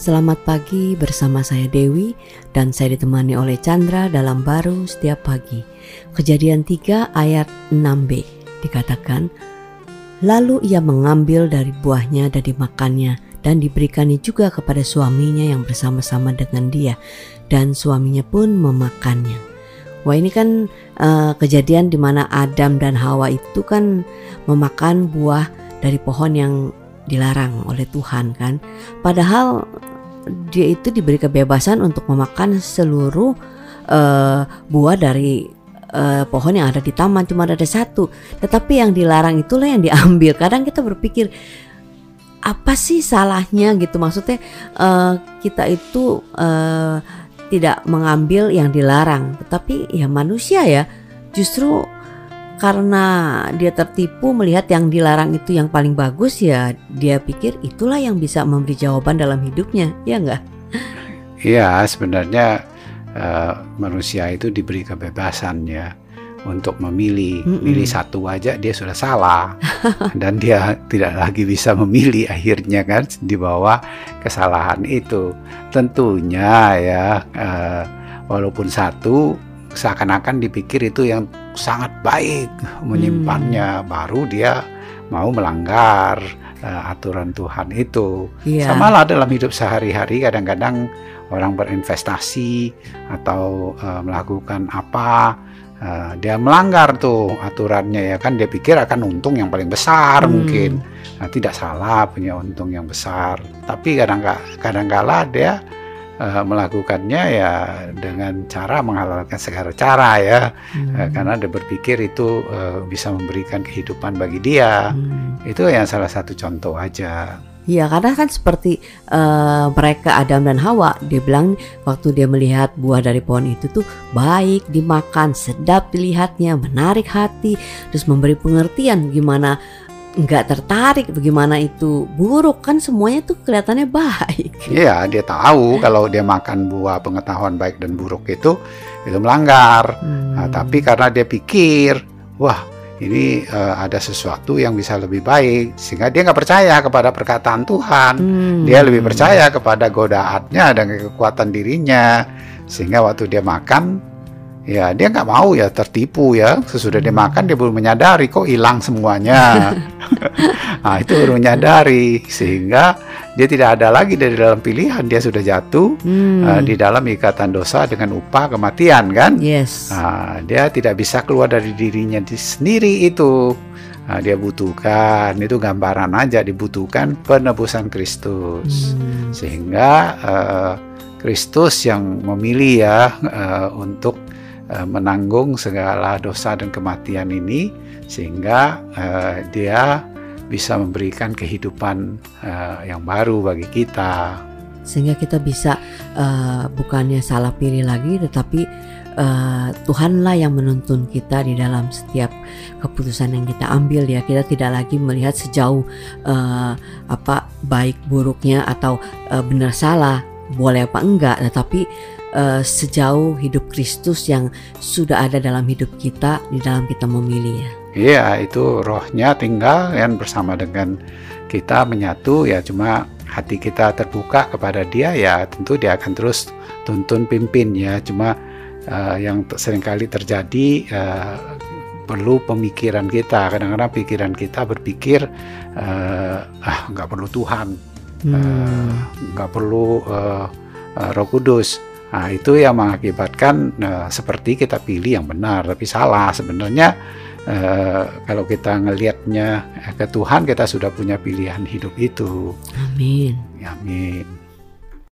Selamat pagi bersama saya Dewi dan saya ditemani oleh Chandra dalam baru setiap pagi. Kejadian 3 ayat 6b dikatakan, Lalu ia mengambil dari buahnya dan dimakannya dan diberikannya juga kepada suaminya yang bersama-sama dengan dia dan suaminya pun memakannya. Wah ini kan uh, kejadian di mana Adam dan Hawa itu kan memakan buah dari pohon yang dilarang oleh Tuhan kan. Padahal dia itu diberi kebebasan untuk memakan seluruh uh, buah dari uh, pohon yang ada di taman cuma ada satu. Tetapi yang dilarang itulah yang diambil. Kadang kita berpikir apa sih salahnya? Gitu. Maksudnya uh, kita itu uh, tidak mengambil yang dilarang. Tetapi ya manusia ya justru karena dia tertipu melihat yang dilarang itu yang paling bagus ya dia pikir itulah yang bisa memberi jawaban dalam hidupnya ya enggak Iya sebenarnya uh, manusia itu diberi kebebasan ya untuk memilih. Mm -mm. milih satu aja dia sudah salah. Dan dia tidak lagi bisa memilih akhirnya kan di bawah kesalahan itu. Tentunya ya uh, walaupun satu seakan-akan dipikir itu yang sangat baik menyimpannya hmm. baru dia mau melanggar uh, aturan Tuhan itu. Yeah. Sama lah dalam hidup sehari-hari kadang-kadang orang berinvestasi atau uh, melakukan apa uh, dia melanggar tuh aturannya ya kan dia pikir akan untung yang paling besar hmm. mungkin. Nah, tidak salah punya untung yang besar, tapi kadang-kala dia uh, melakukannya ya dengan cara menghalalkan segala cara ya hmm. uh, karena dia berpikir itu uh, bisa memberikan kehidupan bagi dia hmm. itu yang salah satu contoh aja Iya, karena kan seperti uh, mereka Adam dan Hawa, dia bilang waktu dia melihat buah dari pohon itu tuh baik dimakan, sedap dilihatnya, menarik hati, terus memberi pengertian gimana nggak tertarik bagaimana itu buruk kan semuanya tuh kelihatannya baik. Iya dia tahu kalau dia makan buah pengetahuan baik dan buruk itu itu melanggar. Hmm. Nah, tapi karena dia pikir wah ini uh, ada sesuatu yang bisa lebih baik sehingga dia nggak percaya kepada perkataan Tuhan. Hmm. Dia lebih percaya kepada godaannya dan kekuatan dirinya sehingga waktu dia makan ya dia nggak mau ya tertipu ya sesudah dia makan dia baru menyadari kok hilang semuanya nah itu baru menyadari sehingga dia tidak ada lagi dari dalam pilihan. Dia sudah jatuh hmm. uh, di dalam ikatan dosa dengan upah kematian kan? Yes. Nah, dia tidak bisa keluar dari dirinya sendiri itu. Nah, dia butuhkan itu gambaran aja dibutuhkan penebusan Kristus. Hmm. sehingga uh, Kristus yang memilih ya uh, untuk uh, menanggung segala dosa dan kematian ini sehingga uh, dia bisa memberikan kehidupan uh, yang baru bagi kita. Sehingga kita bisa uh, bukannya salah pilih lagi tetapi uh, Tuhanlah yang menuntun kita di dalam setiap keputusan yang kita ambil ya. Kita tidak lagi melihat sejauh uh, apa baik buruknya atau uh, benar salah boleh apa enggak. Tetapi uh, sejauh hidup Kristus yang sudah ada dalam hidup kita di dalam kita memilih ya. Iya, itu rohnya tinggal kan bersama dengan kita menyatu ya cuma hati kita terbuka kepada dia ya tentu dia akan terus tuntun pimpin ya cuma uh, yang sering kali terjadi uh, perlu pemikiran kita kadang-kadang pikiran kita berpikir uh, ah nggak perlu Tuhan hmm. nggak uh, perlu uh, uh, Roh Kudus Nah, itu yang mengakibatkan uh, seperti kita pilih yang benar, tapi salah sebenarnya. Uh, kalau kita ngelihatnya ke Tuhan, kita sudah punya pilihan hidup itu. Amin. Amin.